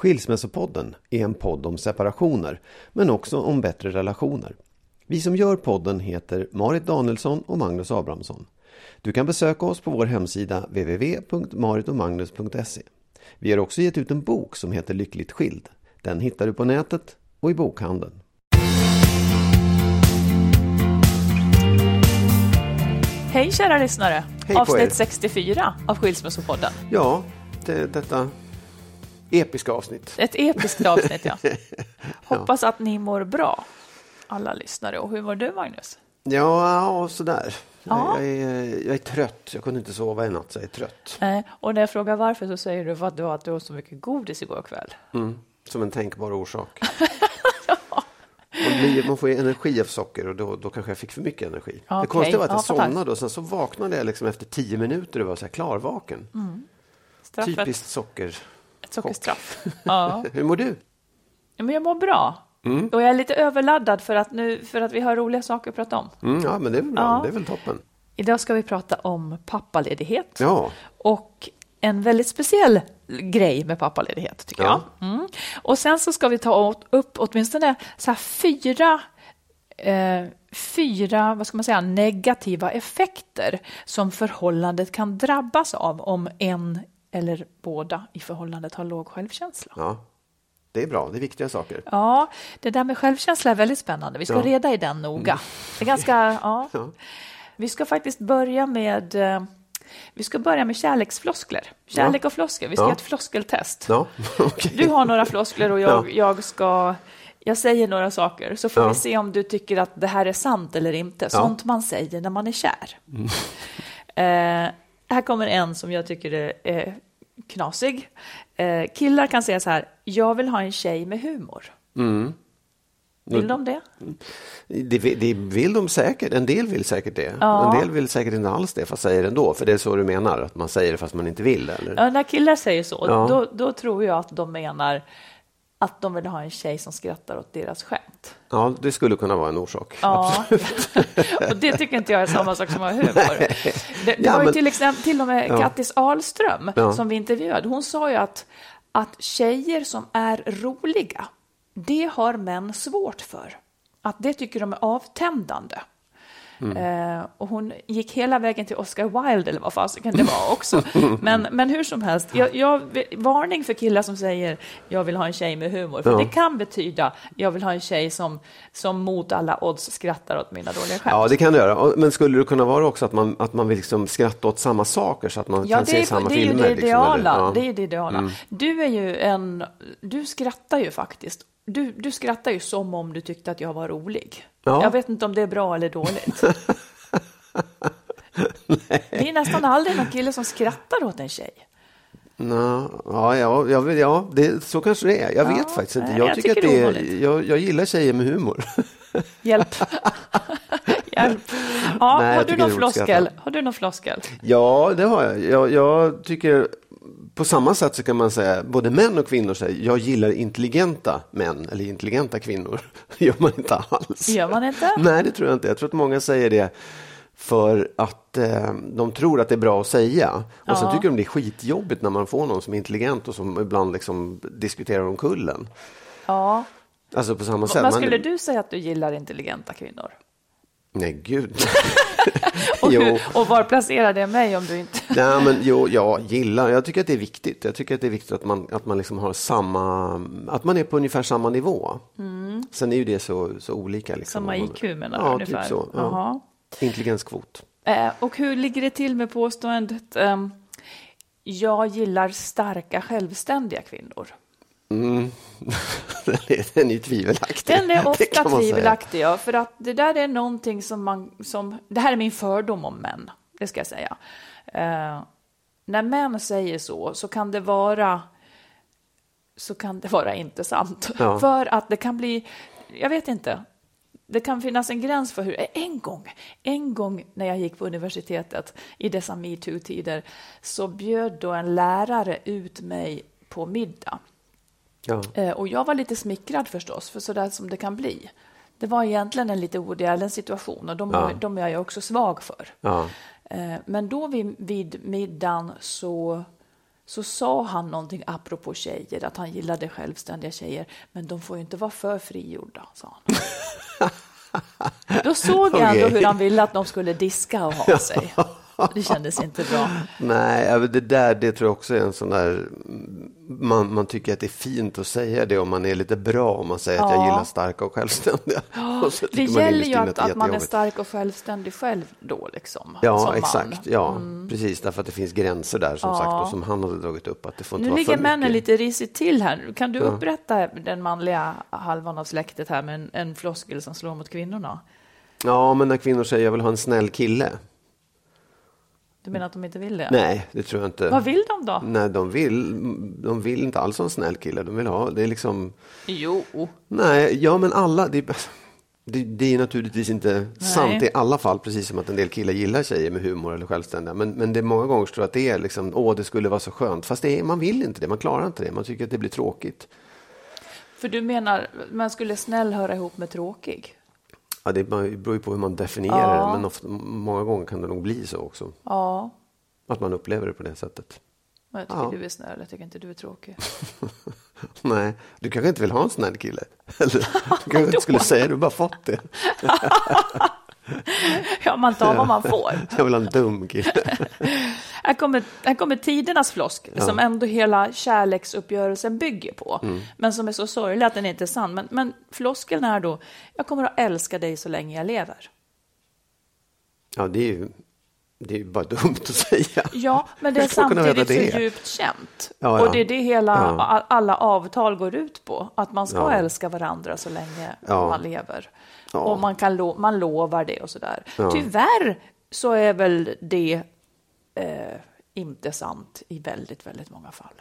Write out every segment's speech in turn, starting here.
Skilsmässopodden är en podd om separationer, men också om bättre relationer. Vi som gör podden heter Marit Danielsson och Magnus Abrahamsson. Du kan besöka oss på vår hemsida www.maritomagnus.se. Vi har också gett ut en bok som heter Lyckligt skild. Den hittar du på nätet och i bokhandeln. Hej kära lyssnare! Hej. Avsnitt 64 av Skilsmässopodden. Ja, det, detta episka avsnitt. Ett episkt avsnitt, ja. Hoppas att ni mår bra, alla lyssnare. Och hur mår du, Magnus? Ja, sådär. Ja. Jag, är, jag är trött. Jag kunde inte sova i natt, så jag är trött. Eh, och när jag frågar varför så säger du att du åt du så mycket godis igår kväll. Mm, som en tänkbar orsak. Man, får ju energi av socker och då, då kanske jag fick för mycket energi. Det Okej, konstiga var att jag ja, somnade och sen så vaknade jag liksom efter tio minuter och var så här klarvaken. Straffet, Typiskt socker. Sockerstraff. Ja. Hur mår du? Ja, Men jag mår bra. Mm. Och jag är lite överladdad för att, nu, för att vi har roliga saker att prata om. Mm, ja, men det är väl bra. Ja. Det är väl toppen. Idag ska vi prata om pappaledighet. Ja, Och en väldigt speciell grej med pappaledighet, tycker Ja. jag. Mm. Och sen så ska vi ta åt- upp åtminstone så fyra, eh, fyra vad ska man säga, negativa effekter som förhållandet kan drabbas av om en eller båda i förhållandet har låg självkänsla. ja. Det är bra. Det är viktiga saker. Ja, det där med självkänsla är väldigt spännande. Vi ska Ja. reda i den noga. Det är ganska, ja. Ja. Vi ska faktiskt börja med eh, vi ska börja med kärleksfloskler. Kärlek och floskler. Vi ska Ja. göra ett floskeltest. Ja, okej. Du har några floskler och jag, Ja. jag ska... Jag säger några saker, så får Ja. vi se om du tycker att det här är sant eller inte. Sånt man säger när man är kär. Mm. Eh, här kommer en som jag tycker är, knasig. Eh, killar kan säga så här, jag vill ha en tjej med humor. Mm. Vill de det? Det, det vill de säkert. En del vill säkert det. Ja. En del vill säkert inte alls det, fast säger det ändå. För det är så du menar, att man säger det fast man inte vill. Eller? Ja, när killar säger så, Ja. då, då tror jag att de menar att de vill ha en tjej som skrattar åt deras skämt. Ja, det skulle kunna vara en orsak. Ja, och det tycker inte jag är samma sak som att ha humor. Det, det Ja, var ju men- till exempel till och med Ja. Kattis Ahlström Ja. som vi intervjuade. Hon sa ju att, att tjejer som är roliga, det har män svårt för. Att det tycker de är avtändande. Mm. Eh, och hon gick hela vägen till Oscar Wilde, eller vad fasiken det var också. Men, men hur som helst, jag, jag, varning för killar som säger jag vill ha en tjej med humor. För Ja. det kan betyda jag vill ha en tjej som, som mot alla odds skrattar åt mina dåliga skämt. Ja, det kan det göra. Men skulle det kunna vara också att man, att man vill liksom skratta åt samma saker så att man Ja, kan se är, samma det är filmer? det liksom, ideala. eller? Ja. Mm. Det är ju det ideala. Du är ju en... Du skrattar ju faktiskt. Du, du skrattar ju som om du tyckte att jag var rolig. Ja. Jag vet inte om det är bra eller dåligt. Det är nästan aldrig någon kille som skrattar åt en tjej. Ja, ja, ja, ja det, så kanske det är. Jag Ja, vet faktiskt inte. Jag, jag tycker, tycker det är det är, jag, jag gillar tjejer med humor. Hjälp. Hjälp. Ja, Nej, har, du någon floskel? har du någon floskel? Ja, det har jag. Jag, jag tycker på samma sätt så kan man säga, både män och kvinnor säger, jag gillar intelligenta män eller intelligenta kvinnor. Gör man inte alls. Gör man inte? Nej, det tror jag inte. Jag tror att många säger det för att eh, de tror att det är bra att säga. Och sen tycker de det är skitjobbigt när man får någon som är intelligent och som ibland liksom diskuterar om kullen. Ja. Alltså på samma sätt. Man- skulle du säga att du gillar intelligenta kvinnor? Nej, gud. Och, hur, och var placerar det mig om du inte... Nej, men jo, jag gillar, jag tycker att det är viktigt. Jag tycker att det är viktigt att man, att man liksom har samma, att man är på ungefär samma nivå. Sen är ju det så, så olika. Liksom. Mm. Samma IQ menar du ja, ungefär? Typ så, ja. Intelligenskvot. Eh, och hur ligger det till med påståendet ehm, jag gillar starka självständiga kvinnor? Mm. den, är, tvivelaktig. Den är ofta säga. tvivelaktig, ja, för att det där är någonting som man... Som, det här är min fördom om män, det ska jag säga. Eh, när män säger så, så kan det vara så kan det vara inte sant. Ja. För att det kan bli, jag vet inte, det kan finnas en gräns för hur, en gång, en gång när jag gick på universitetet i dessa metoo-tider så bjöd då en lärare ut mig på middag. Ja. Eh, Och jag var lite smickrad förstås, för sådär som det kan bli. Det var egentligen en lite Woody Allen-situation och de, Ja. de är jag också svag för. Ja. Eh, Men då vid, vid middagen så, så sa han någonting apropå tjejer, att han gillade självständiga tjejer, men de får ju inte vara för frigjorda, sa han. Då såg jag ändå Okej. hur han ville att de skulle diska och ha sig. Det kändes inte bra. Nej, ja, det där det tror jag också är en sån där... Man, man tycker att det är fint att säga det om man är lite bra. Om man säger att jag Ja. gillar starka och självständiga. Och Det gäller ju att, att man är stark och självständig själv då, liksom. Ja, som man. exakt. Ja, precis. Därför att det finns gränser där som sagt och som han hade dragit upp. Att det får inte Nu ligger männen lite risigt till här. Kan du upprätta den manliga halvan av släktet här med en, en floskel som slår mot kvinnorna? Ja, men när kvinnor säger jag vill ha en snäll kille. Du menar att de inte vill det? Nej, det tror jag inte. Vad vill de då? Nej, de vill, de vill inte alls ha en snäll kille. De vill ha, det är liksom... Jo. Nej, ja men alla, det, det, det är naturligtvis inte sant i alla fall, precis som att en del killar gillar tjejer med humor eller självständiga. Men, men det är många gånger tror jag att det är liksom, åh det skulle vara så skönt. Fast det är, man vill inte det, man klarar inte det, man tycker att det blir tråkigt. För du menar, man skulle snäll höra ihop med tråkig? Ja, det beror ju på hur man definierar Ja. det, men ofta, många gånger kan det nog bli så också. Ja. Att man upplever det på det sättet. Men jag tycker Ja. du är snäll, jag tycker inte du är tråkig. Nej, du kanske inte vill ha en snäll kille? Eller, du kanske inte skulle säga det, du har bara fått det. Ja, man tar vad man får. Jag vill ha en dum kille. Här kommer, här kommer tidernas floskel som ändå hela kärleksuppgörelsen bygger på. Mm. Men som är så sorglig att den inte är sann. Men, men floskeln är då, jag kommer att älska dig så länge jag lever. Ja, det är ju, det är ju bara dumt att säga. Ja, men det är samtidigt veta så det? djupt känt. Ja, ja. Och det är det hela, Ja. all- alla avtal går ut på. Att man ska Ja. älska varandra så länge Ja. man lever. Ja. Och man, kan lo- man lovar det och sådär. Ja. Tyvärr så är väl det eh, inte sant i väldigt, väldigt många fall.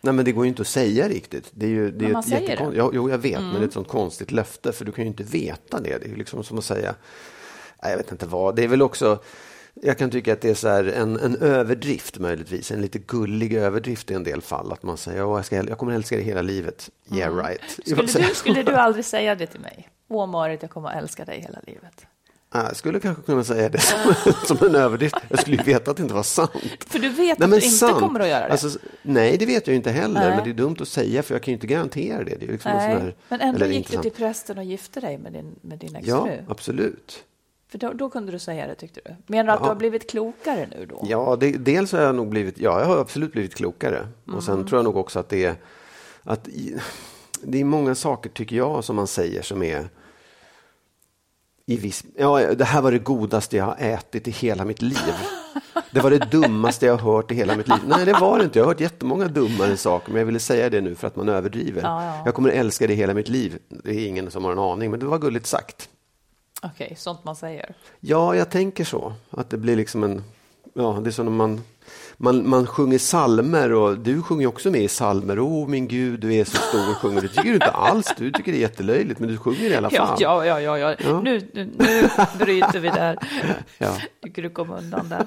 Nej, men det går ju inte att säga riktigt. Det är ju, det är man ett säger jättekon- det. Mm. Jo, jag vet, men det är ett sånt konstigt löfte, för du kan ju inte veta det. Det är ju liksom som att säga, nej, jag vet inte vad, det är väl också, jag kan tycka att det är så en, en överdrift möjligtvis, en lite gullig överdrift i en del fall, att man säger, "Åh, jag, ska, jag kommer älska dig hela livet. Yeah right. Mm. Skulle du, skulle du aldrig säga det till mig? Åh Marit, jag kommer att älska dig hela livet. Ja, Jag skulle kanske kunna säga det som, som en överdrift. Jag skulle ju veta att det inte var sant. För du vet Nej, att du inte sant. kommer att göra det. Alltså, nej, det vet jag ju inte heller. Nej. Men det är dumt att säga för jag kan ju inte garantera det. det är liksom en sån Nej, här, men ändå gick inte du till prästen och gifte dig med din, med din Ja, exfru. absolut. För då, då kunde du säga det, tyckte du? Menar du att Ja. du har blivit klokare nu då? Ja, det, dels har jag nog blivit, ja, jag har absolut blivit klokare. Och Mm. sen tror jag nog också att det är, att i, det är många saker tycker jag som man säger som är i viss, ja, det här var det godaste jag har ätit i hela mitt liv. Det var det dummaste jag har hört i hela mitt liv. Nej, det var det inte. Jag har hört jättemånga dummare saker, men jag ville säga det nu för att man överdriver. Ja, ja. Jag kommer älska det hela mitt liv. Det är ingen som har en aning, men det var gulligt sagt. Okej, sånt man säger. Ja, jag tänker så. Att det blir liksom en... Ja, det är som när man... man, man sjunger salmer och du sjunger också med i salmer. Åh min Gud, du är så stor, sjunger du. tycker du inte alls. Du tycker det är jättelöjligt, men du sjunger i alla fall. Ja, ja, ja, ja. ja. Nu, nu, nu bryter vi där. ja. Tycker du kom undan där.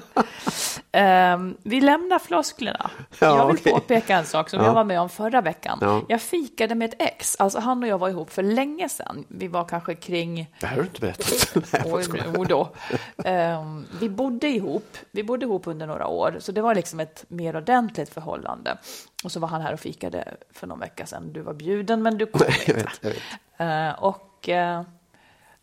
Um, vi lämnar flosklerna. Ja, jag vill okay. påpeka en sak som ja. jag var med om förra veckan. Ja. Jag fikade med ett ex. Alltså han och jag var ihop för länge sedan. Vi var kanske kring... Det här har du inte berättat. Nej, då. Um, vi bodde ihop. Vi bodde ihop under några år, så det var liksom ett mer ordentligt förhållande. Och så var han här och fikade för någon vecka sedan. Du var bjuden, men du kom inte. Uh, och uh,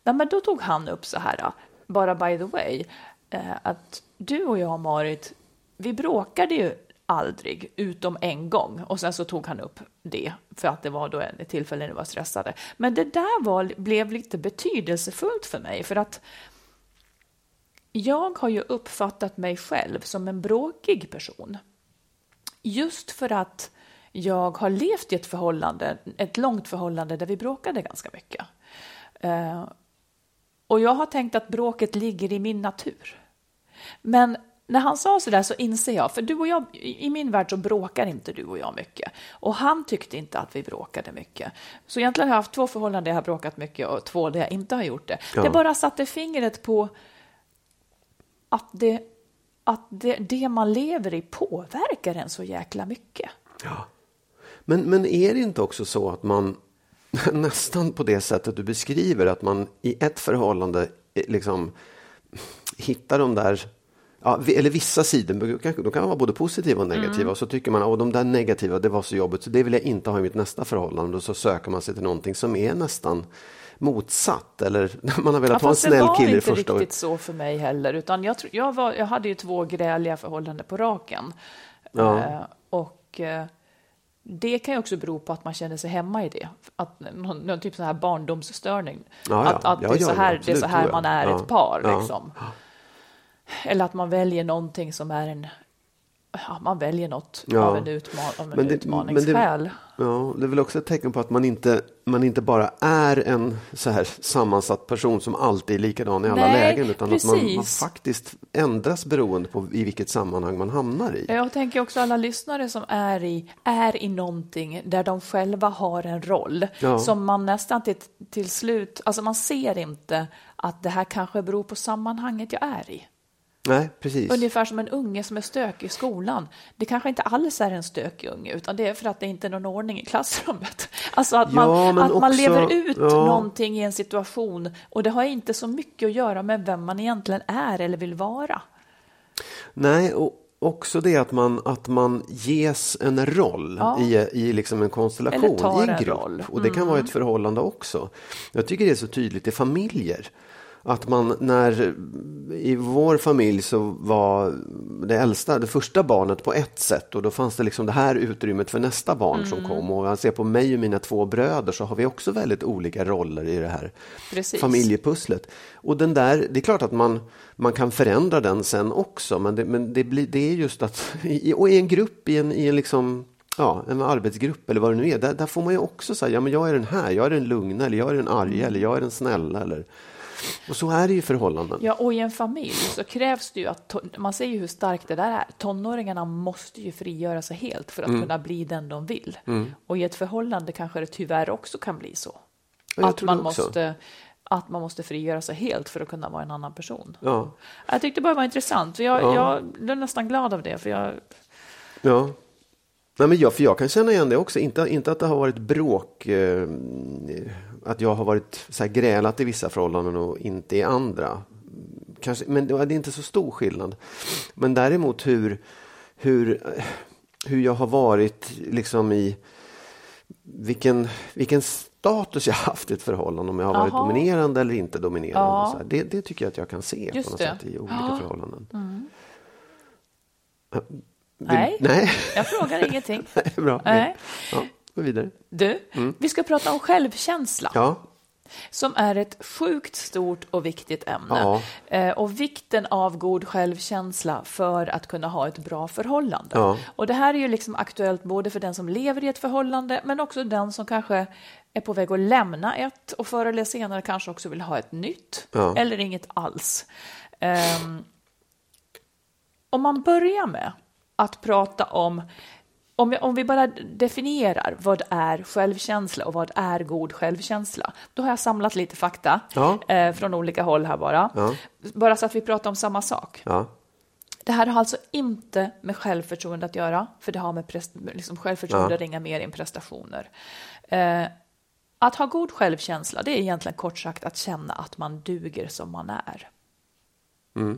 nej, men då tog han upp så här, bara by the way, Eh, att du och jag, Marit, vi bråkade ju aldrig, utom en gång. Och sen så tog han upp det, för att det var då ett tillfälle när vi var stressade. Men det där var, blev lite betydelsefullt för mig, för att jag har ju uppfattat mig själv som en bråkig person. Just för att jag har levt i ett förhållande, ett långt förhållande där vi bråkade ganska mycket. Eh, och jag har tänkt att bråket ligger i min natur. Men när han sa så där så inser jag, för du och jag, i min värld så bråkar inte du och jag mycket. Och han tyckte inte att vi bråkade mycket. Så egentligen har jag haft två förhållanden där jag har bråkat mycket och två där jag inte har gjort det. Ja. Det bara satte fingret på att det, att det, det man lever i påverkar en så jäkla mycket. Ja. Men, men är det inte också så att man nästan på det sättet du beskriver att man i ett förhållande eh, liksom hittar de där Ja, eller vissa sidor, de kan vara både positiva och negativa. Mm. Och så tycker man att de där negativa, det var så jobbigt, så det vill jag inte ha i mitt nästa förhållande. Och så söker man sig till någonting som är nästan motsatt eller man har velat ja, ha en snäll kille i första Det var inte riktigt så för mig heller, utan jag, jag, var, jag hade ju två gräliga förhållanden på raken. Ja. Eh, och eh, det kan ju också bero på att man känner sig hemma i det. Att, någon, någon typ sån här barndomsstörning. Ja, ja. Att, att det, är så här, det är så här man är ett par. Liksom. Eller att man väljer någonting som är en ja, man väljer något ja. av en, utman av en det, utmaningsskäl. Det, ja, det är väl också ett tecken på att man inte, man inte bara är en så här sammansatt person som alltid är likadan i alla Nej, lägen, utan precis. att man, man, faktiskt ändras beroende på i vilket sammanhang man hamnar i. Jag tänker också alla lyssnare som är i, är i någonting där de själva har en roll ja. som man nästan till, till slut, alltså man ser inte att det här kanske beror på sammanhanget jag är i. Nej, precis. Ungefär som en unge som är stökig i skolan. Det kanske inte alls är en stökig unge, utan det är för att det inte är någon ordning i klassrummet. Alltså att man, ja, att också, man lever ut ja. någonting i en situation och det har inte så mycket att göra med vem man egentligen är eller vill vara. Nej, och också det att man, att man ges en roll ja. i, i liksom en konstellation, i en grupp. En och det kan mm. vara ett förhållande också. Jag tycker det är så tydligt i familjer att man när i vår familj så var det äldsta, det första barnet på ett sätt och då fanns det liksom det här utrymmet för nästa barn mm. som kom och jag ser på mig och mina två bröder så har vi också väldigt olika roller i det här Precis. familjepusslet. Och den där, det är klart att man, man kan förändra den sen också men det, men det, blir, det är just att, i, och i en grupp, i en, i en liksom ja, en arbetsgrupp eller vad det nu är, där, där får man ju också säga, ja men jag är den här, jag är den lugna eller jag är den arga eller jag är den snälla eller och så är det ju förhållanden. Ja, och i en familj så krävs det ju att, man ser ju hur starkt det där är. Tonåringarna måste ju frigöra sig helt för att mm. kunna bli den de vill. Mm. Och i ett förhållande kanske det tyvärr också kan bli så. att man måste att man måste frigöra sig helt för att kunna vara en annan person. Ja. Jag tyckte bara det var intressant. Jag, ja. jag blev nästan glad av det. För jag... Ja. Nej, men jag, för jag kan känna igen det också. Inte, inte att det har varit bråk eh, att jag har varit så här grälat i vissa förhållanden och inte i andra. Kanske, men det är inte så stor skillnad. Men däremot hur, hur, hur jag har varit liksom i vilken, vilken status jag haft i ett förhållande, om jag har varit Aha. dominerande eller inte dominerande. Ja. Så det, det, tycker jag att jag kan se Just på något det. sätt i olika ja. förhållanden. Mm. Vill, nej, nej, jag frågar ingenting. nej, bra. Nej. Ja gå vidare. Du, mm. vi ska prata om självkänsla. Ja. Som är ett sjukt stort och viktigt ämne. Ja. Eh, och vikten av god självkänsla för att kunna ha ett bra förhållande. Ja. Och det här är ju liksom aktuellt både för den som lever i ett förhållande men också den som kanske är på väg att lämna ett och förr eller senare kanske också vill ha ett nytt. Eller inget alls. Um, om man börjar med att prata om om, jag, om vi bara definierar vad är självkänsla och vad är god självkänsla, då har jag samlat lite fakta Ja. eh, från olika håll här bara. Ja. Bara så att vi pratar om samma sak. Ja. Det här har alltså inte med självförtroende att göra, för det har med liksom självförtroende Ja. ringar mer in prestationer. Eh, att ha god självkänsla, det är egentligen kort sagt att känna att man duger som man är.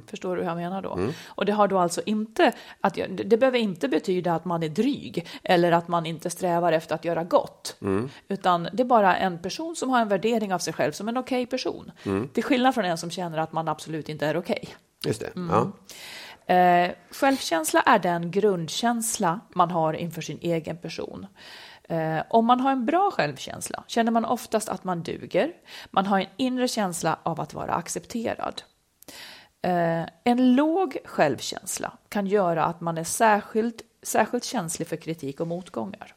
Förstår du hur jag menar då? Och det har då alltså inte att det behöver inte betyda att man är dryg eller att man inte strävar efter att göra gott, utan det är bara en person som har en värdering av sig själv som en okej person. Till skillnad från en som känner att man absolut inte är okej. Just det. Mm. Ja. Eh, självkänsla är den grundkänsla man har inför sin egen person. Eh, om man har en bra självkänsla känner man oftast att man duger. Man har en inre känsla av att vara accepterad. Eh, en låg självkänsla kan göra att man är särskilt, särskilt känslig för kritik och motgångar.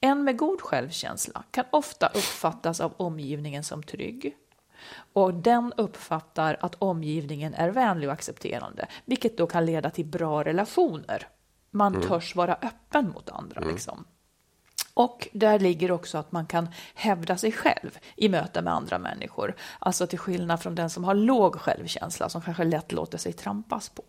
En med god självkänsla kan ofta uppfattas av omgivningen som trygg och den uppfattar att omgivningen är vänlig och accepterande, vilket då kan leda till bra relationer. Man törs vara öppen mot andra. Liksom. Och där ligger också att man kan hävda sig själv i möte med andra människor. Alltså till skillnad från den som har låg självkänsla som kanske lätt låter sig trampas på.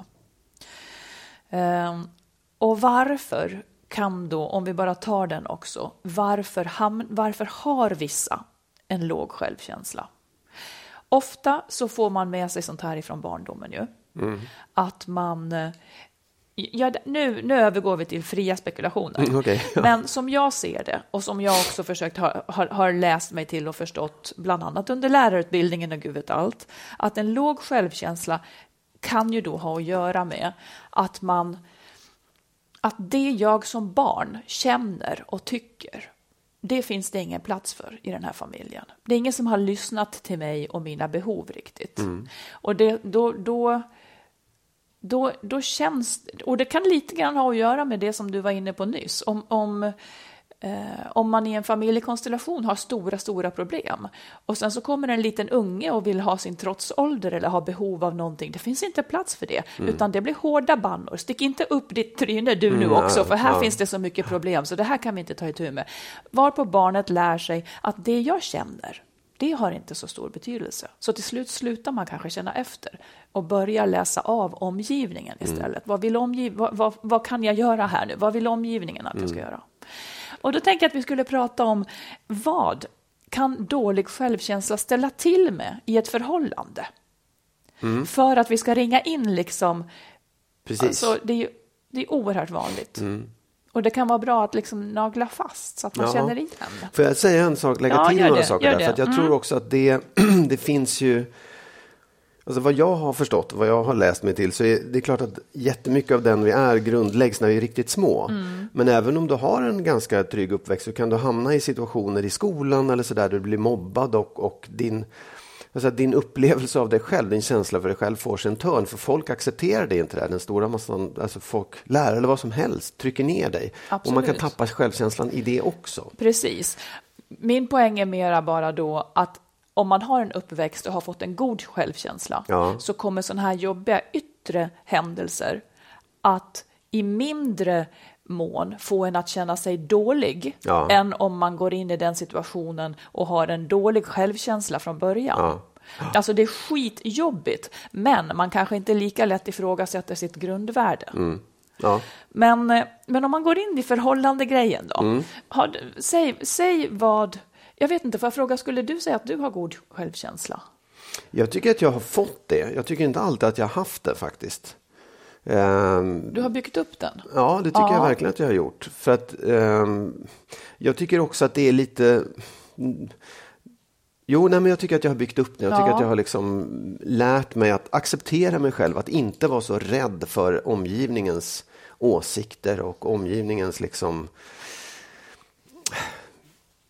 Ehm, och varför kan då, om vi bara tar den också, varför, ham- varför har vissa en låg självkänsla? Ofta så får man med sig sånt här ifrån barndomen ju. Att man... Ja, nu, nu övergår vi till fria spekulationer. Mm, okej, ja. Men som jag ser det och som jag också försökt ha, har, har läst mig till och förstått, bland annat under lärarutbildningen och gud vet allt, att en låg självkänsla kan ju då ha att göra med att man att det jag som barn känner och tycker, det finns det ingen plats för i den här familjen. Det är ingen som har lyssnat till mig och mina behov riktigt. Och det, då, då, då, då känns, och det kan lite grann ha att göra med det som du var inne på nyss, om, om, eh, om man i en familjekonstellation har stora, stora problem och sen så kommer en liten unge och vill ha sin trotsålder eller ha behov av någonting, det finns inte plats för det, utan det blir hårda bannor. Stick inte upp ditt tryne du nu också, för här finns det så mycket problem, så det här kan vi inte ta itu med. Varpå barnet lär sig att det jag känner, det har inte så stor betydelse. Så till slut slutar man kanske känna efter och börjar läsa av omgivningen istället. Vad, vill omgiv vad, vad, vad kan jag göra här nu? Vad vill omgivningen att jag ska göra? Och då tänker jag att vi skulle prata om vad kan dålig självkänsla ställa till med i ett förhållande? För att vi ska ringa in liksom, Precis. alltså det är ju det är oerhört vanligt. Och det kan vara bra att liksom nagla fast så att man Ja. känner igen. Får jag säga en sak, lägga Ja, till några det, saker där? det. För jag Mm. tror också att det, det finns ju, alltså vad jag har förstått, vad jag har läst mig till, så är det klart att jättemycket av den vi är grundläggs när vi är riktigt små. Mm. Men även om du har en ganska trygg uppväxt så kan du hamna i situationer i skolan eller så där du blir mobbad och, och din Alltså din upplevelse av dig själv, din känsla för dig själv får sig en törn. För folk accepterar det inte där. Den stora massan, alltså folk, lärare eller vad som helst, trycker ner dig. Och man kan Absolut. tappa självkänslan i det också. Precis. Min poäng är mera bara då att om man har en uppväxt och har fått en god självkänsla Ja. så kommer sådana här jobbiga yttre händelser att i mindre mån få en att känna sig dålig Ja. än om man går in i den situationen och har en dålig självkänsla från början. Ja. Alltså det är skitjobbigt, men man kanske inte lika lätt ifrågasätter sitt grundvärde. Ja. Men, eh, men om man går in i förhållande grejen då. Mm. Har, säg, säg vad, jag vet inte, får jag fråga, skulle du säga att du har god självkänsla? Jag tycker att jag har fått det. Jag tycker inte alltid att jag har haft det faktiskt. Ehm, Du har byggt upp den? ja, det tycker Ja. jag verkligen att jag har gjort. För att ehm, jag tycker också att det är lite... Jo, nej, men jag tycker att jag har byggt upp det. Jag tycker Ja. att jag har liksom lärt mig att acceptera mig själv. Att inte vara så rädd för omgivningens åsikter och omgivningens liksom...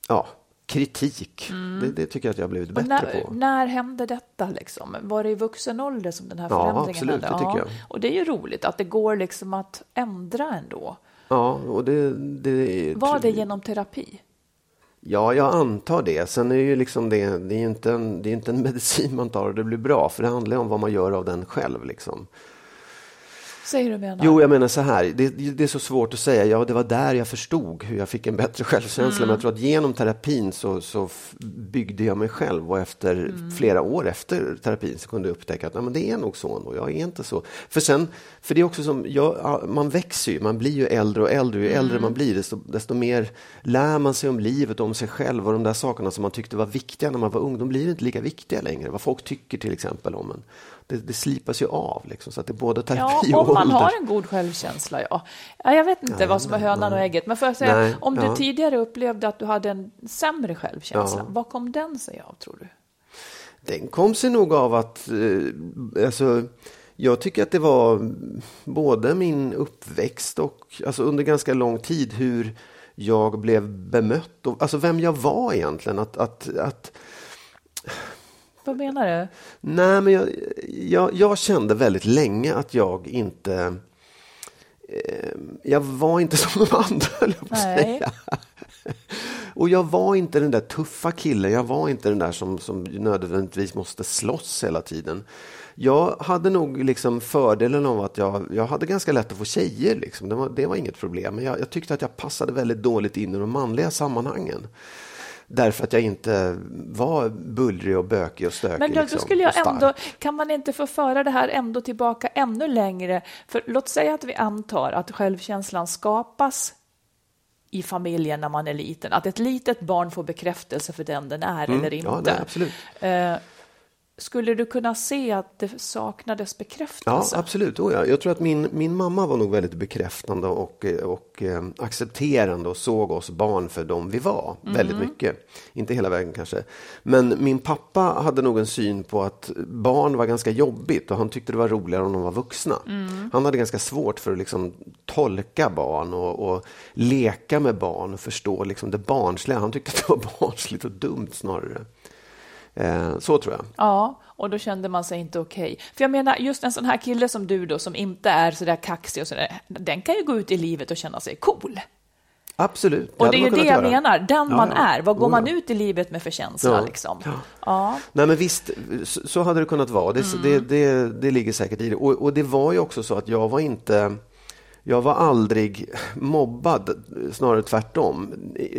Ja, kritik. Det, det tycker jag att jag har blivit Mm. Bättre när, på. när hände detta? Liksom? Var det i vuxen ålder som den här Ja, förändringen absolut, hände? det tycker jag. Och det är ju roligt att det går liksom att ändra ändå. Ja, och det... det Var det genom terapi? Ja, jag antar det. Sen är ju liksom det, det är inte en, det är inte en medicin man tar och det blir bra. För det handlar ju om vad man gör av den själv. Liksom. Säger du menar? Jo, jag menar så här, det, det, är så svårt att säga, ja det var där jag förstod hur jag fick en bättre självkänsla, mm. men jag tror att genom terapin så, så byggde jag mig själv och efter mm. flera år efter terapin så kunde jag upptäcka att nej, men det är nog så ändå, jag är inte så. För sen, för det är också som, jag, man växer ju, man blir ju äldre och äldre, ju mm. äldre man blir desto, desto mer lär man sig om livet, om sig själv och de där sakerna som man tyckte var viktiga när man var ung, de blir inte lika viktiga längre. Vad folk tycker till exempel om en det, det slipas ju av. Liksom, så att det både terapi ja, och om man ålder. har en god självkänsla, ja. ja jag vet inte nej, vad som är hönan och ägget, men får jag säga, nej, om du ja. tidigare upplevde att du hade en sämre självkänsla, ja. vad kom den sig av, tror du? Den kom sig nog av att, eh, alltså, jag tycker att det var både min uppväxt och alltså under ganska lång tid hur jag blev bemött, och, alltså vem jag var egentligen. Att, att, att vad menar du? Nej, men jag, jag, jag kände väldigt länge att jag inte... Eh, jag var inte som de andra, höll jag på att säga. Och jag var inte den där tuffa killen, jag var inte den där som, som nödvändigtvis måste slåss hela tiden. Jag hade nog liksom fördelen av att jag, jag hade ganska lätt att få tjejer. Liksom. Det, var, det var inget problem. Men jag, jag tyckte att jag passade väldigt dåligt in i de manliga sammanhangen. Därför att jag inte var bullrig och bökig och stökig. Men då, liksom, då skulle jag ändå, kan man inte få föra det här ändå tillbaka ännu längre? För låt säga att vi antar att självkänslan skapas i familjen när man är liten. Att ett litet barn får bekräftelse för den den är mm, eller inte. Ja, nej, absolut. Skulle du kunna se att det saknades bekräftelse? Ja, absolut. Oh, ja. Jag tror att min, min mamma var nog väldigt bekräftande och, och eh, accepterande och såg oss barn för dem vi var. Mm. Väldigt mycket. Inte hela vägen kanske. Men min pappa hade nog en syn på att barn var ganska jobbigt och han tyckte det var roligare om de var vuxna. Mm. Han hade ganska svårt för att liksom tolka barn och, och leka med barn och förstå liksom det barnsliga. Han tyckte att det var barnsligt och dumt snarare. Eh, så tror jag. Ja, och då kände man sig inte okej. Okay. För jag menar, just en sån här kille som du då, som inte är så där kaxig och så där, den kan ju gå ut i livet och känna sig cool. Absolut. Och det är ju det jag göra. menar, den ja, man ja. är. Vad går man ut i livet med för känsla? Ja. Liksom? Ja. Nej, men visst, så, så, hade det kunnat vara. Det, mm. det, det, det ligger säkert i det. Och, och, det var ju också så att jag var inte jag var aldrig mobbad, snarare tvärtom.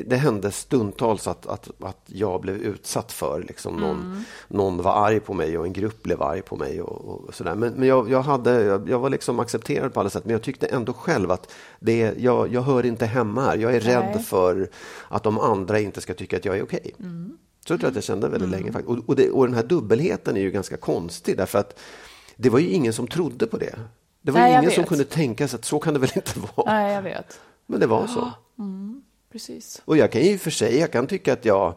Det hände stundtals att, att, att jag blev utsatt för liksom någon, mm. någon var arg på mig och en grupp blev arg på mig. och, och sådär. Men, men jag, jag, hade, jag, jag, var liksom accepterad på alla sätt, men jag tyckte ändå själv att det, jag, jag hör inte hemma här. Jag är Nej. rädd för att de andra inte ska tycka att jag är okej. Okay. Mm. Så tror jag att jag kände väldigt mm. länge. Och, och, det, och den här dubbelheten är ju ganska konstig därför att det var ju ingen som trodde på det. Det var Nej, ingen som kunde tänka sig att så kan det väl inte vara. Nej, jag vet. Men det var så. Mm, precis. Och jag kan ju för sig, jag kan tycka att jag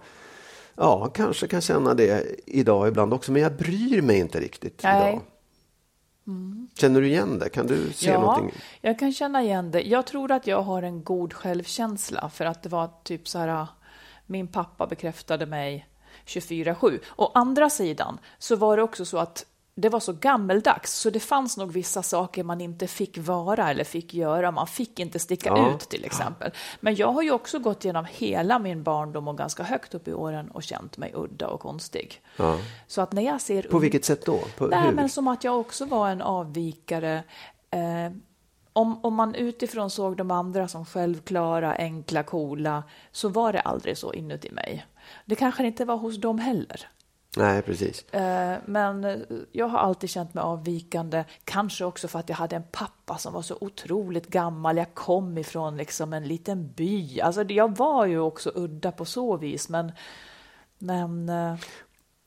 ja, kanske kan känna det idag ibland också, men jag bryr mig inte riktigt Nej. idag. Mm. Känner du igen det? Kan du se ja, någonting? jag kan känna igen det. Jag tror att jag har en god självkänsla för att det var typ så här, min pappa bekräftade mig 24-7. Å andra sidan så var det också så att det var så gammeldags så det fanns nog vissa saker man inte fick vara eller fick göra. Man fick inte sticka ja. ut till exempel. Men jag har ju också gått igenom hela min barndom och ganska högt upp i åren och känt mig udda och konstig. Ja. Så att när jag ser... På vilket sätt då? På, nej, men som att jag också var en avvikare. Eh, om, om man utifrån såg de andra som självklara, enkla, coola så var det aldrig så inuti mig. Det kanske inte var hos dem heller. Nej, precis. Eh, men jag har alltid känt mig avvikande, kanske också för att jag hade en pappa som var så otroligt gammal. Jag kom ifrån liksom en liten by. Alltså, jag var ju också udda på så vis, men... Men, eh,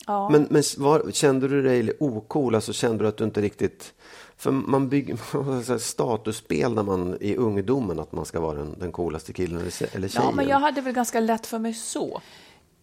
ja. men, men var, kände du dig ocool? Alltså kände du att du inte riktigt... För man bygger statusspel när man i ungdomen att man ska vara den, den coolaste killen eller tjejen. Ja, men jag hade väl ganska lätt för mig så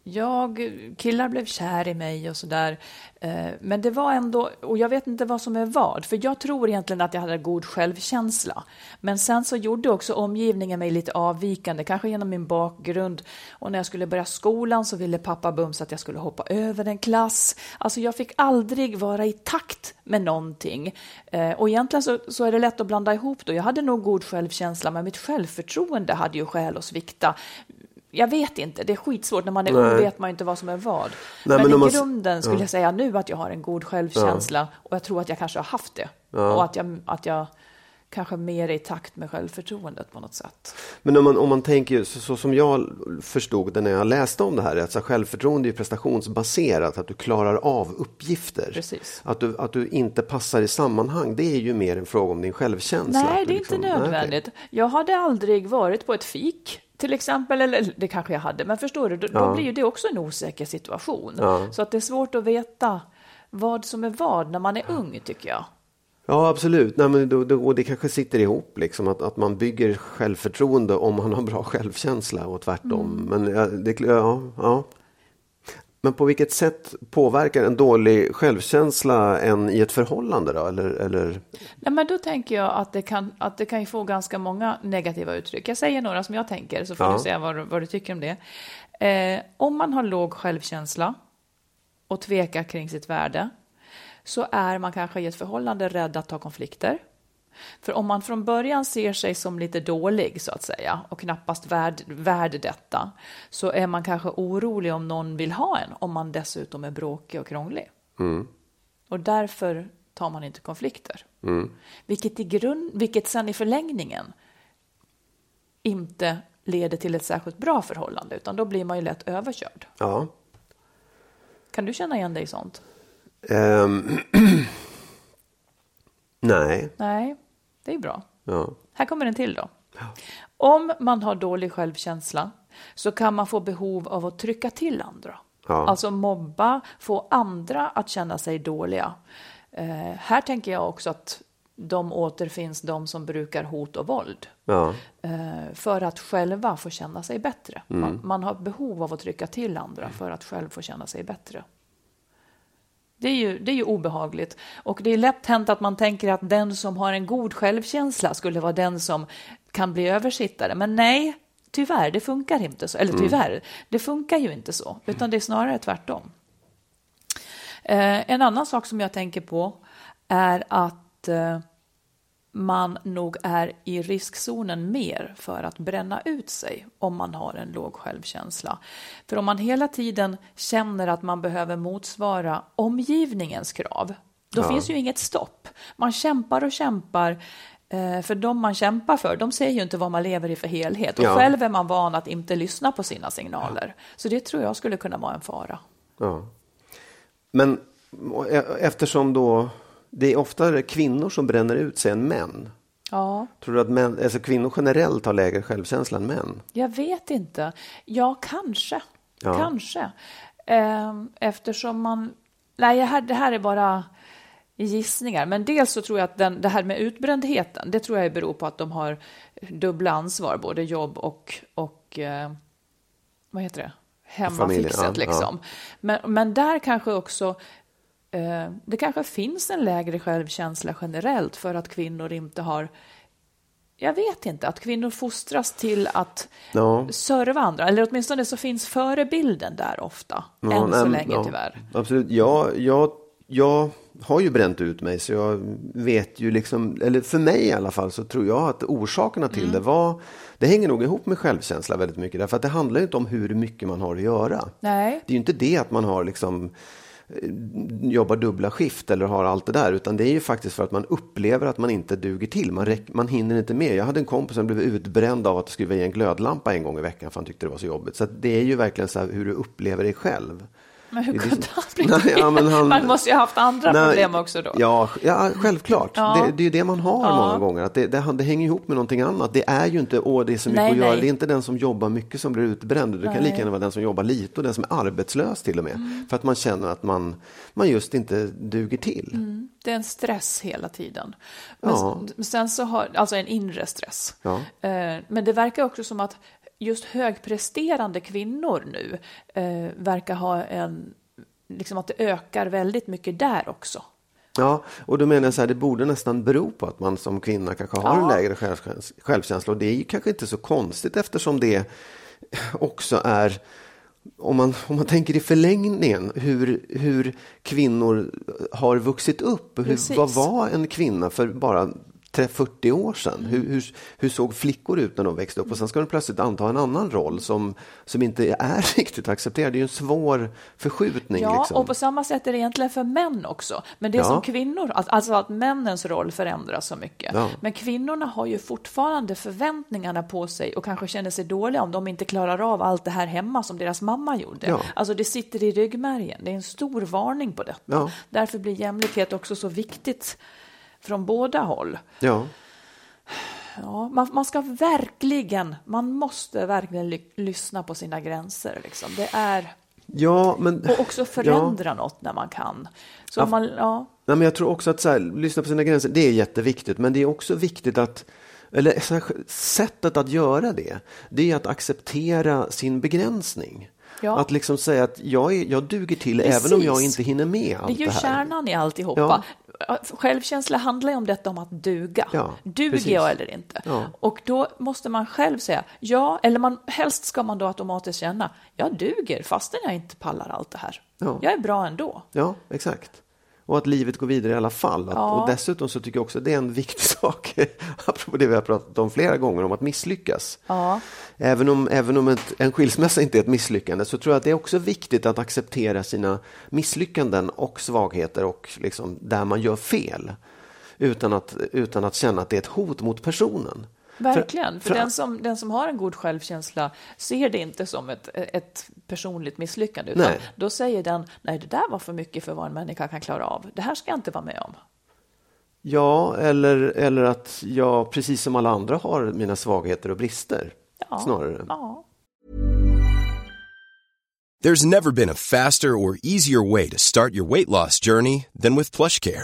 jag, killar blev kär i mig och sådär. Eh, men det var ändå, och jag vet inte vad som är vad, för jag tror egentligen att jag hade god självkänsla. Men sen så gjorde också omgivningen mig lite avvikande, kanske genom min bakgrund. Och när jag skulle börja skolan så ville pappa bums att jag skulle hoppa över en klass. Alltså jag fick aldrig vara i takt med någonting. Eh, och egentligen så, så är det lätt att blanda ihop då. Jag hade nog god självkänsla, men mitt självförtroende hade ju skäl att svikta jag vet inte, det är skitsvårt. När man är ung vet man inte vad som är vad. Nej, men, men i man... grunden skulle ja. jag säga nu att jag har en god självkänsla ja. och jag tror att jag kanske har haft det. Ja. Och att jag, att jag kanske mer i takt med självförtroendet på något sätt. Men om man, om man tänker så, så som jag förstod det när jag läste om det här, att så självförtroende är prestationsbaserat, att du klarar av uppgifter. Precis. Att du, att du inte passar i sammanhang, det är ju mer en fråga om din självkänsla. Nej, det är inte liksom- nej, nödvändigt. okej. Jag hade aldrig varit på ett fik till exempel, eller det kanske jag hade, men förstår du, då, då blir ju det också en osäker situation. Ja. Så att det är svårt att veta vad som är vad när man är ung, tycker jag. Ja, absolut. Nej, men då, då, och det kanske sitter ihop, liksom, att, att man bygger självförtroende om man har bra självkänsla och tvärtom. Mm. Men, ja, det, ja, ja. Men på vilket sätt påverkar en dålig självkänsla en i ett förhållande? Då? Eller, eller, Nej, men då tänker jag att det, kan, att det kan få ganska många negativa uttryck. Jag säger några som jag tänker, så får Ja. du säga vad, du- vad du tycker om det. Eh, om man har låg självkänsla och tvekar kring sitt värde, så är man kanske i ett förhållande rädd att ta konflikter. För om man från början ser sig som lite dålig, så att säga, och knappast värd, värd detta, så är man kanske orolig om någon vill ha en, om man dessutom är bråkig och krånglig. Och därför tar man inte konflikter. Vilket, i grund, vilket sen i förlängningen inte leder till ett särskilt bra förhållande, utan då blir man ju lätt överkörd. ja. Kan du känna igen dig i sånt? Ehm, nej. Nej, det är bra. Ja. Här kommer en till då. Om man har dålig självkänsla så kan man få behov av att trycka till andra. Ja. Alltså mobba, få andra att känna sig dåliga. Eh, här tänker jag också att de återfinns de som brukar hot och våld. Ja. eh, för att själva få känna sig bättre. Man, man har behov av att trycka till andra för att själv få känna sig bättre. Det är, ju, det är ju obehagligt. Och det är lätt hänt att man tänker att den som har en god självkänsla skulle vara den som kan bli översittare. Men nej, tyvärr, det funkar inte så. Eller tyvärr, det funkar ju inte så. Utan det är snarare tvärtom. Eh, en annan sak som jag tänker på är att eh, man nog är i riskzonen mer för att bränna ut sig om man har en låg självkänsla. För om man hela tiden känner att man behöver motsvara omgivningens krav, då finns ju inget stopp. Man kämpar och kämpar. eh, För de man kämpar för, de ser ju inte vad man lever i för helhet. Och Ja. själv är man van att inte lyssna på sina signaler. Så det tror jag skulle kunna vara en fara. Ja. Men e- eftersom då det är oftare kvinnor som bränner ut sig än män. Ja. Tror du att män, alltså kvinnor generellt har lägre självkänsla än män? Jag vet inte. Ja, kanske. Ja. Kanske. Ehm, Eftersom man... Nej, det här, det här är bara gissningar. Men dels så tror jag att den, det här med utbrändheten, det tror jag beror på att de har dubbla ansvar, både jobb och, och eh, vad heter det? Hemmafixet ja, liksom. Men, men där kanske också det kanske finns en lägre självkänsla generellt för att kvinnor inte har jag vet inte, att kvinnor fostras till att Ja. serva andra. Eller åtminstone så finns förebilden där ofta. Ja, än så nej, länge ja, tyvärr. Absolut. Ja, jag, jag har ju bränt ut mig så jag vet ju liksom, eller för mig i alla fall så tror jag att orsakerna till Mm. det var, det hänger nog ihop med självkänsla väldigt mycket därför att det handlar ju inte om hur mycket man har att göra. Nej. Det är ju inte det att man har liksom eh, Eh, jobbar dubbla skift eller har allt det där utan det är ju faktiskt för att man upplever att man inte duger till. Man, räck, man hinner inte med. Jag hade en kompis som blev utbränd av att skruva i en glödlampa en gång i veckan för han tyckte det var så jobbigt. Så att det är ju verkligen så här hur du upplever dig själv. Men hur kunde liksom- han bli Nej, det? ja, han- Man måste ju ha haft andra Nej, problem också då. Ja, ja självklart. Ja. Det, det är ju det man har Ja. många gånger. Att det, det, det hänger ihop med någonting annat. Det är ju inte, åh det är så mycket Nej, att göra. Det är inte den som jobbar mycket som blir utbränd. Det kan lika gärna vara den som jobbar lite och den som är arbetslös till och med. Mm. För att man känner att man, man just inte duger till. Det är en stress hela tiden. Men sen så har, alltså en inre stress. Eh, Men det verkar också som att just högpresterande kvinnor nu eh, verkar ha en, liksom att det ökar väldigt mycket där också. Ja, och då menar jag så här, det borde nästan bero på att man som kvinna kanske har en Ja. lägre självkäns- självkänsla. Och det är ju kanske inte så konstigt eftersom det också är om man, om man tänker i förlängningen hur, hur kvinnor har vuxit upp. Hur, Precis. vad var en kvinna för bara 40 år sedan. Hur, hur, hur, såg flickor ut när de växte upp? Och sen ska de plötsligt anta en annan roll som, som inte är riktigt accepterad. Det är ju en svår förskjutning. Ja, liksom. och på samma sätt är det egentligen för män också. Men det är Ja. som kvinnor, alltså att männens roll förändras så mycket. Ja. Men kvinnorna har ju fortfarande förväntningarna på sig och kanske känner sig dåliga om de inte klarar av allt det här hemma som deras mamma gjorde. Ja. Alltså det sitter i ryggmärgen. Det är en stor varning på detta. Därför blir jämlikhet också så viktigt från båda håll. Ja. Ja, man, man ska verkligen, man måste verkligen ly- lyssna på sina gränser. Liksom. Det är, ja, men... och också förändra något när man kan. Så Ja. man, ja, Nej, men jag tror också att så här, lyssna på sina gränser, det är jätteviktigt. Men det är också viktigt att, eller här, sättet att göra det, det är att acceptera sin begränsning. Ja. Att liksom säga att jag, är, jag duger till Precis. även om jag inte hinner med allt Det det, är ju här. kärnan i alltihopa. Självkänsla handlar ju om detta om att duga. Ja, Duger precis. jag eller inte? Ja. Och då måste man själv säga ja, eller man, helst ska man då automatiskt känna jag duger fastän jag inte pallar allt det här. Ja. Jag är bra ändå. Ja, exakt. Och att livet går vidare i alla fall. Att, Ja. Och dessutom så tycker jag också att det är en viktig sak, apropå det vi har pratat om flera gånger, om att misslyckas. Ja. Även om, även om ett, en skilsmässa inte är ett misslyckande så tror jag att det är också viktigt att acceptera sina misslyckanden och svagheter och liksom där man gör fel. Utan att, utan att känna att det är ett hot mot personen. Verkligen, för, för- den, som, den som har en god självkänsla ser det inte som ett, ett personligt misslyckande, utan Nej. då säger den, nej det där var för mycket för vad en människa kan klara av. Det här ska jag inte vara med om. Ja, eller, eller att jag precis som alla andra har mina svagheter och brister. Ja. Snarare. Ja. There's never been a faster or easier way to start your weight loss journey than with PlushCare.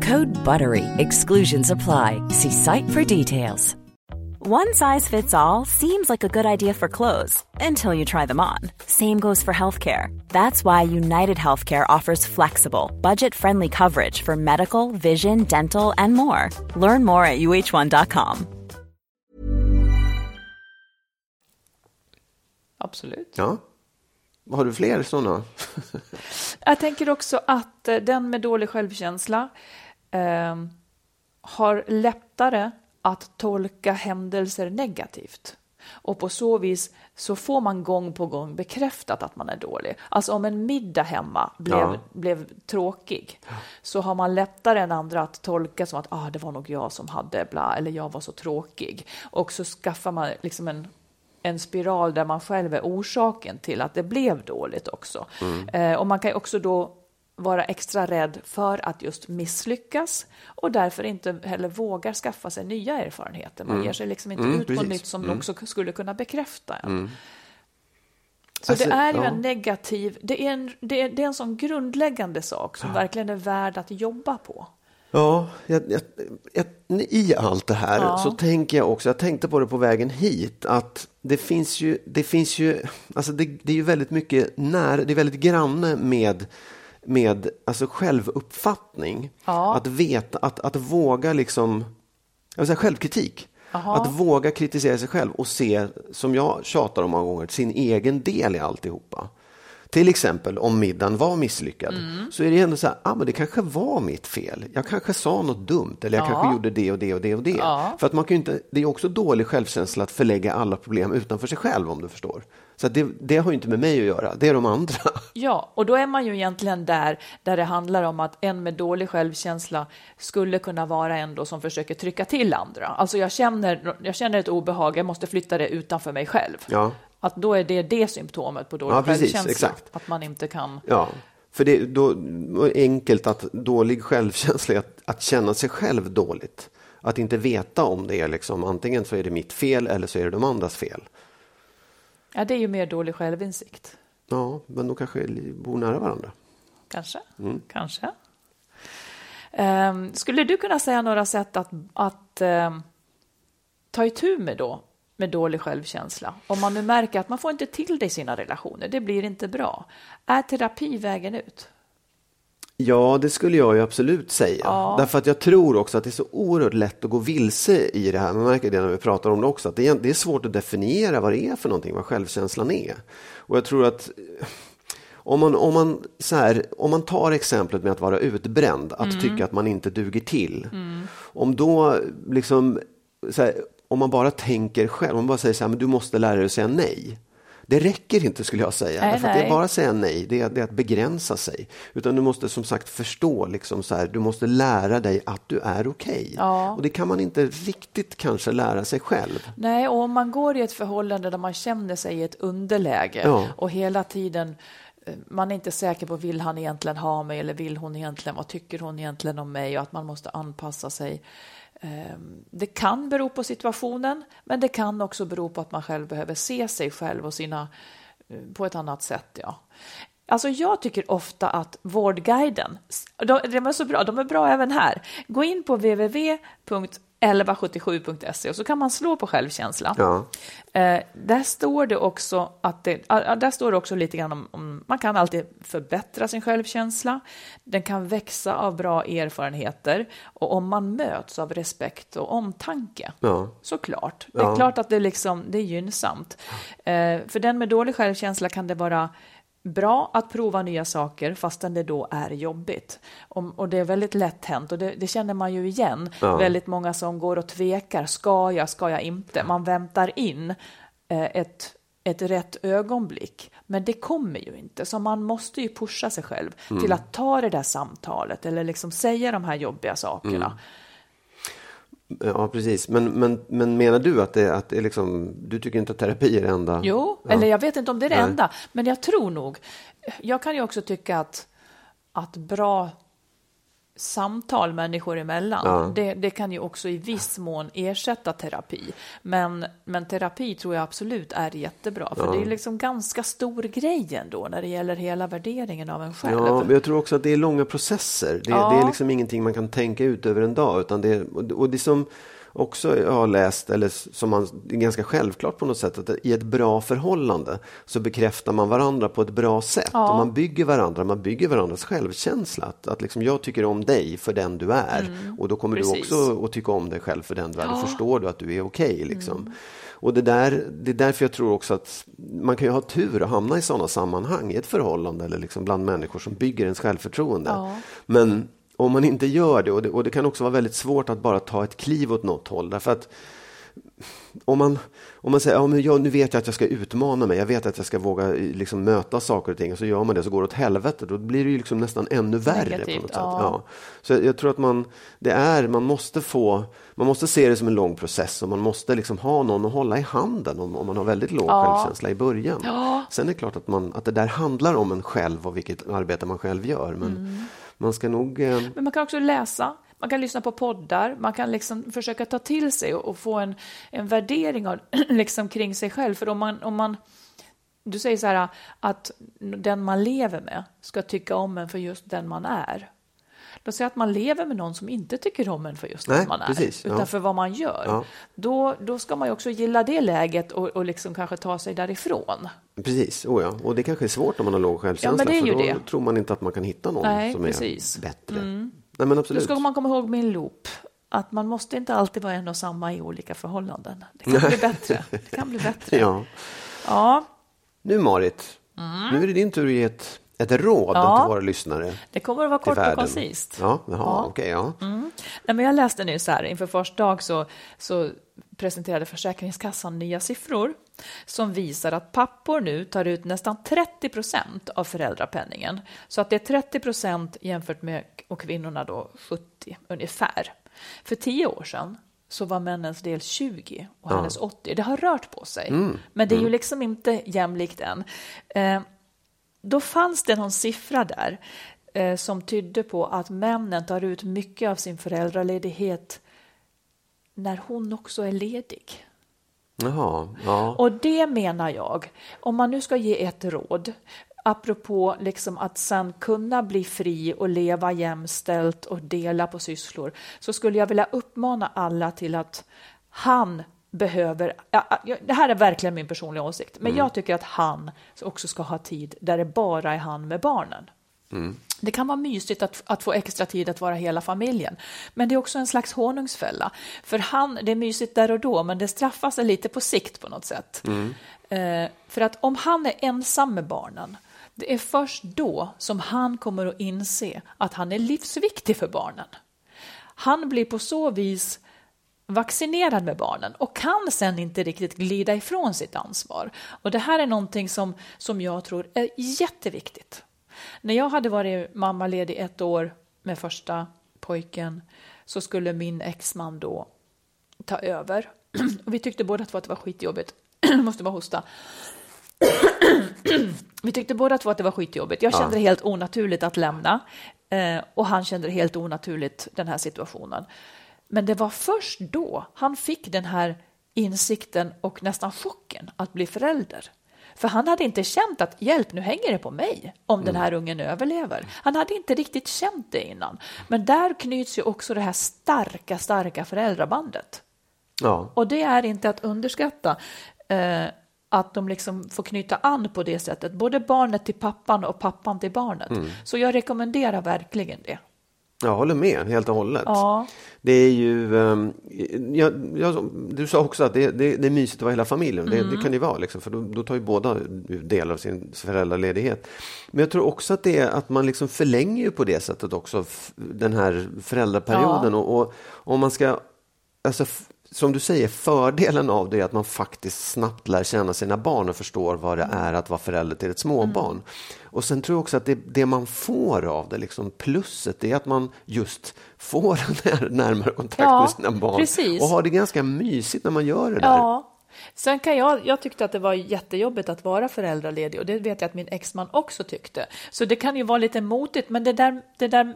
Code BUTTERY. Exclusions apply. See site for details. One size fits all seems like a good idea for clothes until you try them on. Same goes for healthcare. That's why United Healthcare offers flexible, budget friendly coverage for medical, vision, dental, and more. Learn more at uh1.com. Absolut. Ja. Har du fler sådana? Jag tänker också att eh, den med dålig självkänsla eh, har lättare att tolka händelser negativt. Och på så vis så får man gång på gång bekräftat att man är dålig. Alltså om en middag hemma blev, Ja. blev tråkig så har man lättare än andra att tolka som att ah, det var nog jag som hade bla, eller jag var så tråkig. Och så skaffar man liksom en, en spiral där man själv är orsaken till att det blev dåligt också. Eh, och man kan också då vara extra rädd för att just misslyckas och därför inte heller vågar skaffa sig nya erfarenheter. Man ger sig liksom inte Mm, ut på precis. nytt som också skulle kunna bekräfta en. Så Alltså, det är ju ja. en negativ, det är en, det är, det är en sån grundläggande sak som verkligen är värd att jobba på. Ja, jag, jag, jag, i allt det här Ja. så tänker jag också, jag tänkte på det på vägen hit, att det finns ju, det finns ju, alltså det, det är ju väldigt mycket nära, det är väldigt granne med, med alltså självuppfattning. Ja. Att veta, att, att våga liksom, jag vill säga självkritik. Jaha. Att våga kritisera sig själv och se, som jag tjatar om många gånger, sin egen del i alltihopa. Till exempel om middagen var misslyckad Mm. så är det ändå så här, ah, men det kanske var mitt fel. Jag kanske sa något dumt eller jag Ja. kanske gjorde det och det och det och det. Ja. För att man kan inte, det är också dålig självkänsla att förlägga alla problem utanför sig själv om du förstår. Så det, det har ju inte med mig att göra, det är de andra. Ja, och då är man ju egentligen där, där det handlar om att en med dålig självkänsla skulle kunna vara en då som försöker trycka till andra. Alltså jag känner, jag känner ett obehag, jag måste flytta det utanför mig själv. Ja. Att då är det det symptomet på dålig Ja, precis, självkänsla. exakt. Att man inte kan... Ja, för det är då enkelt att dålig självkänsla är att, att känna sig själv dåligt. Att inte veta om det är liksom antingen så är det mitt fel eller så är det de andras fel. Ja, det är ju mer dålig självinsikt. Ja, men de kanske bor nära varandra. Kanske. Mm. Kanske. Ehm, skulle du kunna säga några sätt att, att ehm, ta itu med då med dålig självkänsla? Om man nu märker att man får inte till det i sina relationer, det blir inte bra. Är terapi vägen ut? Ja, det skulle jag ju absolut säga. Ja. Därför att jag tror också att det är så oerhört lätt att gå vilse i det här. Man märker det när vi pratar om det också, att det är, det är svårt att definiera vad det är för någonting, vad självkänslan är. Och jag tror att eh, om man, om man, så här, om man tar exemplet med att vara utbränd, att tycka att man inte duger till. Om då liksom, så här, om man bara tänker själv, om man bara säger så här, men du måste lära dig att säga nej. Det räcker inte skulle jag säga. Nej, att det är bara att säga nej, det är, det är att begränsa sig. Utan du måste som sagt förstå, liksom så här, du måste lära dig att du är okej. Ja. Och det kan man inte riktigt kanske lära sig själv. Nej, och om man går i ett förhållande där man känner sig i ett underläge Ja. och hela tiden eh, man är inte säker på vill han egentligen ha mig eller vill hon egentligen, vad tycker hon egentligen om mig och att man måste anpassa sig. Ehm, det kan bero på situationen, men det kan också bero på att man själv behöver se sig själv och sina eh, på ett annat sätt. Ja. Alltså jag tycker ofta att Vårdguiden, de, de är så bra, de är bra även här. Gå in på www www.1177.se och så kan man slå på självkänsla. Ja. Eh, där står det också att det, ja, där står det också lite grann om, om man kan alltid förbättra sin självkänsla. Den kan växa av bra erfarenheter och om man möts av respekt och omtanke. Ja. Såklart. Det är Ja. klart att det, liksom, det är gynnsamt. Eh, för den med dålig självkänsla kan det vara bra att prova nya saker fastän det då är jobbigt. Om, och det är väldigt lätt hänt och det, det känner man ju igen. Ja. Väldigt många som går och tvekar. Ska jag, ska jag inte? Man väntar in eh, ett, ett rätt ögonblick. Men det kommer ju inte, så man måste ju pusha sig själv Mm. till att ta det där samtalet eller liksom säga de här jobbiga sakerna. Mm. Ja, precis. Men, men, men menar du att, det, att det liksom, du tycker inte att terapi är det enda? Jo, Ja. eller jag vet inte om det är det Nej. enda, men jag tror nog. Jag kan ju också tycka att, att bra samtal människor emellan, Ja. det, det kan ju också i viss mån ersätta terapi. Men, men terapi tror jag absolut är jättebra, för Ja. det är liksom ganska stor grej ändå när det gäller hela värderingen av en själv. Ja, men jag tror också att det är långa processer. Det, Ja. det är liksom ingenting man kan tänka ut över en dag. Utan det, och det som också jag har läst, eller som man, det är ganska självklart på något sätt, att i ett bra förhållande så bekräftar man varandra på ett bra sätt. Ja. Och man bygger varandra, man bygger varandras självkänsla. Att, att liksom jag tycker om dig för den du är. Och då kommer Mm. Precis. du också att tycka om dig själv för den du är. Då Ja. förstår du att du är okej. liksom. Mm. Och det, där, det är därför jag tror också att man kan ju ha tur att hamna i sådana sammanhang i ett förhållande eller liksom bland människor som bygger ens självförtroende. Ja. Men om man inte gör det och, det, och det kan också vara väldigt svårt att bara ta ett kliv åt något håll. Därför att om man, om man säger, ja, men jag, nu vet jag att jag ska utmana mig, jag vet att jag ska våga liksom, möta saker och ting, och så gör man det så går det åt helvete, då blir det ju liksom nästan ännu värre på något sätt. ja. Ja. Så jag, jag tror att man, det är, man måste få, man måste se det som en lång process och man måste liksom ha någon att hålla i handen om, om man har väldigt låg Ja. självkänsla i början. Ja. Sen är det klart att, man, att det där handlar om en själv och vilket arbete man själv gör, men Mm man ska nog eh, Men man kan också läsa, man kan lyssna på poddar, man kan liksom försöka ta till sig och, och få en, en värdering av, liksom kring sig själv. För om man, om man, du säger så här att den man lever med ska tycka om en för just den man är. Låt säga att man lever med någon som inte tycker om en för just Nej, den man är, precis, ja. utan för vad man gör. Ja. Då, då ska man ju också gilla det läget och, och liksom kanske ta sig därifrån. Precis, oh ja. och det kanske är svårt om man har låg självkänsla. Ja, för då det. tror man inte att man kan hitta någon Nej, som precis. är bättre. Mm. Nej, men Då absolut. ska man komma ihåg min loop. Att man måste inte alltid vara en och samma i olika förhållanden. Det kan bli bättre. Det kan bli bättre. Ja. Ja, Nu Marit, nu är det din tur att ge ett, ett råd Mm. Ja. till våra lyssnare. det kommer att vara kort och koncist. Ja, jaha, Ja. okej, ja. Mm. Nej, men jag läste nyss här, inför första dag så, så presenterade Försäkringskassan nya siffror som visar att pappor nu tar ut nästan 30 procent av föräldrapenningen. Så att det är 30 procent jämfört med och kvinnorna då 70 ungefär. För tio år sedan så var männens del 20 och hennes 80. Det har rört på sig, men det är ju liksom inte jämlikt än. Eh, då fanns det någon siffra där eh, som tydde på att männen tar ut mycket av sin föräldraledighet när hon också är ledig. Jaha, ja. Och det menar jag, om man nu ska ge ett råd, apropå liksom att sen kunna bli fri och leva jämställt och dela på sysslor, så skulle jag vilja uppmana alla till att han behöver, ja, det här är verkligen min personliga åsikt, men jag tycker att han också ska ha tid där det bara är han med barnen. Det kan vara mysigt att, att få extra tid att vara hela familjen, men det är också en slags honungsfälla. För han, det är mysigt där och då, men det straffar sig lite på sikt på något sätt. Eh, för att om han är ensam med barnen, det är först då som han kommer att inse att han är livsviktig för barnen. Han blir på så vis vaccinerad med barnen och kan sen inte riktigt glida ifrån sitt ansvar. Och det här är någonting som, som jag tror är jätteviktigt. När jag hade varit mammaledig ett år med första pojken så skulle min exman då ta över. Och vi tyckte båda två att det var skitjobbigt. Måste bara hosta. Vi tyckte båda två att det var skitjobbigt. Jag kände det helt onaturligt att lämna eh, och han kände det helt onaturligt, den här situationen. Men det var först då han fick den här insikten och nästan chocken att bli förälder. För han hade inte känt att hjälp, nu hänger det på mig om den här ungen överlever. Han hade inte riktigt känt det innan. Men där knyts ju också det här starka, starka föräldrabandet. ja. Och det är inte att underskatta eh, att de liksom får knyta an på det sättet, både barnet till pappan och pappan till barnet. Så jag rekommenderar verkligen det. Jag håller med helt och hållet. Ja. Det är ju, jag, jag, du sa också att det, det, det är mysigt att vara hela familjen. Det, Mm. det kan det ju vara, liksom, för då, då tar ju båda del av sin föräldraledighet. Men jag tror också att det är att man liksom förlänger på det sättet också den här föräldraperioden. Och, och om man ska, alltså, som du säger, fördelen av det är att man faktiskt snabbt lär känna sina barn och förstår vad det är att vara förälder till ett småbarn. Och sen tror jag också att det, det man får av det, liksom plusset, är att man just får en när- närmare kontakt Ja, med sina barn. precis. Och har det ganska mysigt när man gör det där. Ja. Sen kan jag, jag tyckte att det var jättejobbigt att vara föräldraledig och det vet jag att min exman också tyckte. Så det kan ju vara lite motigt, men det där, det där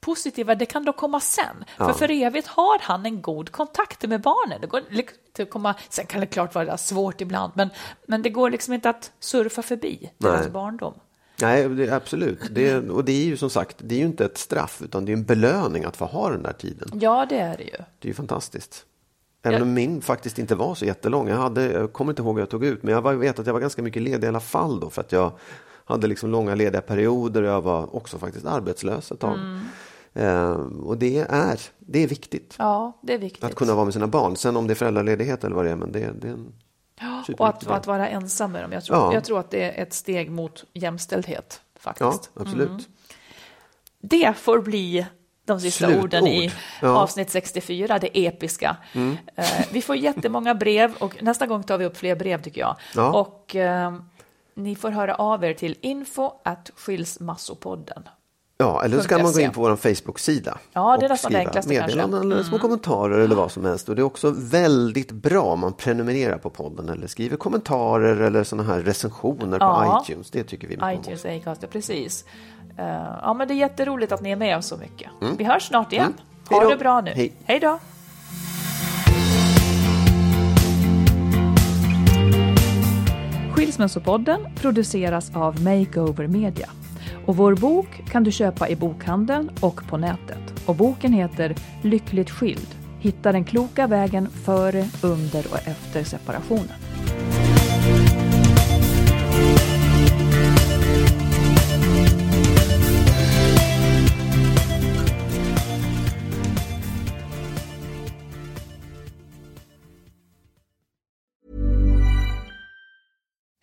positiva, det kan då komma sen. För för evigt har han en god kontakt med barnen. Det går liksom inte att komma, sen kan det klart vara svårt ibland, men, men det går liksom inte att surfa förbi deras barndom. Nej, det, absolut. Det, och det är ju som sagt, det är ju inte ett straff utan det är en belöning att få ha den där tiden. Ja, det är det ju. Det är ju fantastiskt. Även Ja. om min faktiskt inte var så jättelång. Jag, hade, jag kommer inte ihåg hur jag tog ut, men jag var- vet att jag var ganska mycket ledig i alla fall då för att jag hade liksom långa lediga perioder och jag var också faktiskt arbetslös ett tag. Eh, och det är, det är viktigt Ja, det är viktigt. att kunna vara med sina barn. Sen om det är föräldraledighet eller vad det är, men det, det är en Ja, och att, att vara ensam med dem. Jag tror, Ja. jag tror att det är ett steg mot jämställdhet Ja, faktiskt. absolut. Det får bli de sista Slutord. orden i Ja. Mm. avsnitt 64, det episka. Eh, vi får jättemånga brev och nästa gång tar vi upp fler brev tycker jag. Ja. Och eh, ni får höra av er till info at skilsmassopodden. Ja, eller så kan man gå in .se. på vår Facebook-sida. Ja, det är och skriva enklaste meddelanden kanske. Mm. eller små kommentarer eller vad som helst. Och det är också väldigt bra om man prenumererar på podden eller skriver kommentarer eller sådana här recensioner Ja. på iTunes. Det tycker vi mycket om. iTunes, Acast, ja, precis. Eh, ja, men det är jätteroligt att ni är med oss så mycket. Vi hörs snart igen. Mm. Ha det bra nu. Hej. Hej då. Skilsmässopodden produceras av Makeover Media. Och vår bok kan du köpa i bokhandeln och på nätet. Och boken heter Lyckligt skild. Hitta den kloka vägen före, under och efter separationen.